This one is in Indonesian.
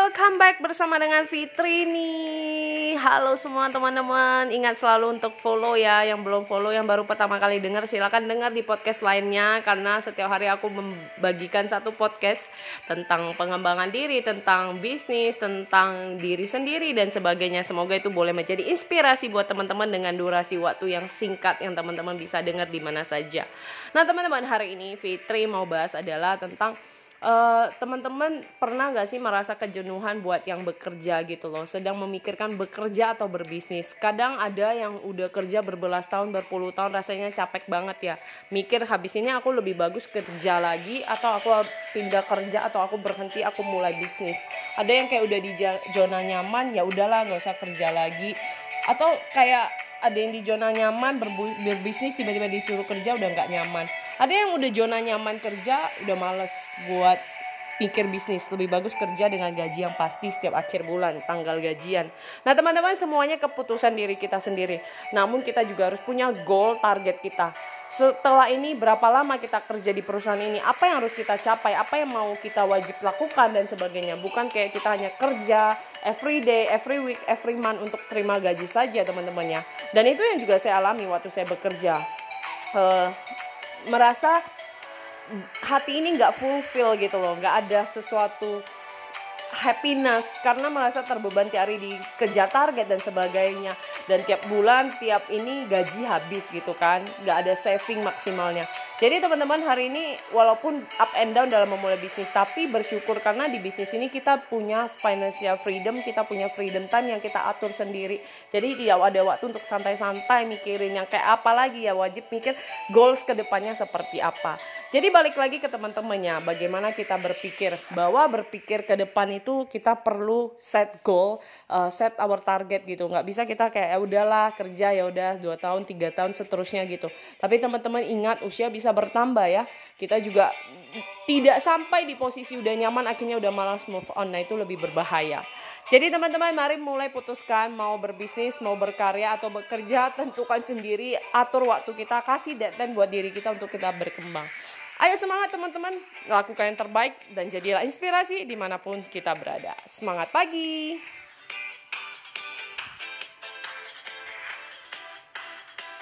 welcome back bersama dengan Fitri nih. Halo semua teman-teman. Ingat selalu untuk follow ya. Yang belum follow, yang baru pertama kali dengar Silahkan dengar di podcast lainnya. Karena setiap hari aku membagikan satu podcast Tentang pengembangan diri Tentang bisnis, tentang diri sendiri Dan sebagainya. Semoga itu boleh menjadi inspirasi buat teman-teman Dengan durasi waktu yang singkat Yang teman-teman bisa dengar di mana saja. Nah teman-teman hari ini Fitri mau bahas adalah tentang uh, teman-teman pernah gak sih merasa kejenuhan buat yang bekerja gitu loh? Sedang memikirkan bekerja atau berbisnis. Kadang ada yang udah kerja berbelas tahun berpuluh tahun rasanya capek banget ya. Mikir habis ini aku lebih bagus kerja lagi atau aku pindah kerja atau aku berhenti aku mulai bisnis. Ada yang kayak udah di zona nyaman ya udahlah gak usah kerja lagi. Atau kayak ada yang di zona nyaman berbisnis tiba-tiba disuruh kerja udah nggak nyaman. Ada yang udah zona nyaman kerja udah males buat pikir bisnis. Lebih bagus kerja dengan gaji yang pasti setiap akhir bulan tanggal gajian. Nah teman-teman semuanya keputusan diri kita sendiri. Namun kita juga harus punya goal target kita. Setelah ini berapa lama kita kerja di perusahaan ini? Apa yang harus kita capai? Apa yang mau kita wajib lakukan dan sebagainya? Bukan kayak kita hanya kerja every day every week every month untuk terima gaji saja teman-temannya dan itu yang juga saya alami waktu saya bekerja. Uh, merasa hati ini nggak fulfill gitu loh nggak ada sesuatu happiness karena merasa terbeban tiap hari dikejar target dan sebagainya. Dan tiap bulan tiap ini gaji habis gitu kan nggak ada saving maksimalnya jadi teman-teman hari ini walaupun up and down dalam memulai bisnis tapi bersyukur karena di bisnis ini kita punya financial freedom kita punya freedom time yang kita atur sendiri jadi tidak ada waktu untuk santai-santai mikirin yang kayak apa lagi ya wajib mikir goals ke depannya seperti apa jadi balik lagi ke teman-temannya, bagaimana kita berpikir bahwa berpikir ke depan itu kita perlu set goal, uh, set our target gitu. Nggak bisa kita kayak ya udahlah kerja ya udah dua tahun, tiga tahun seterusnya gitu. Tapi teman-teman ingat usia bisa bertambah ya. Kita juga tidak sampai di posisi udah nyaman akhirnya udah malas move on. Nah itu lebih berbahaya. Jadi teman-teman mari mulai putuskan mau berbisnis, mau berkarya atau bekerja tentukan sendiri atur waktu kita kasih deadline buat diri kita untuk kita berkembang. Ayo semangat teman-teman, lakukan yang terbaik dan jadilah inspirasi di mana pun kita berada. Semangat pagi!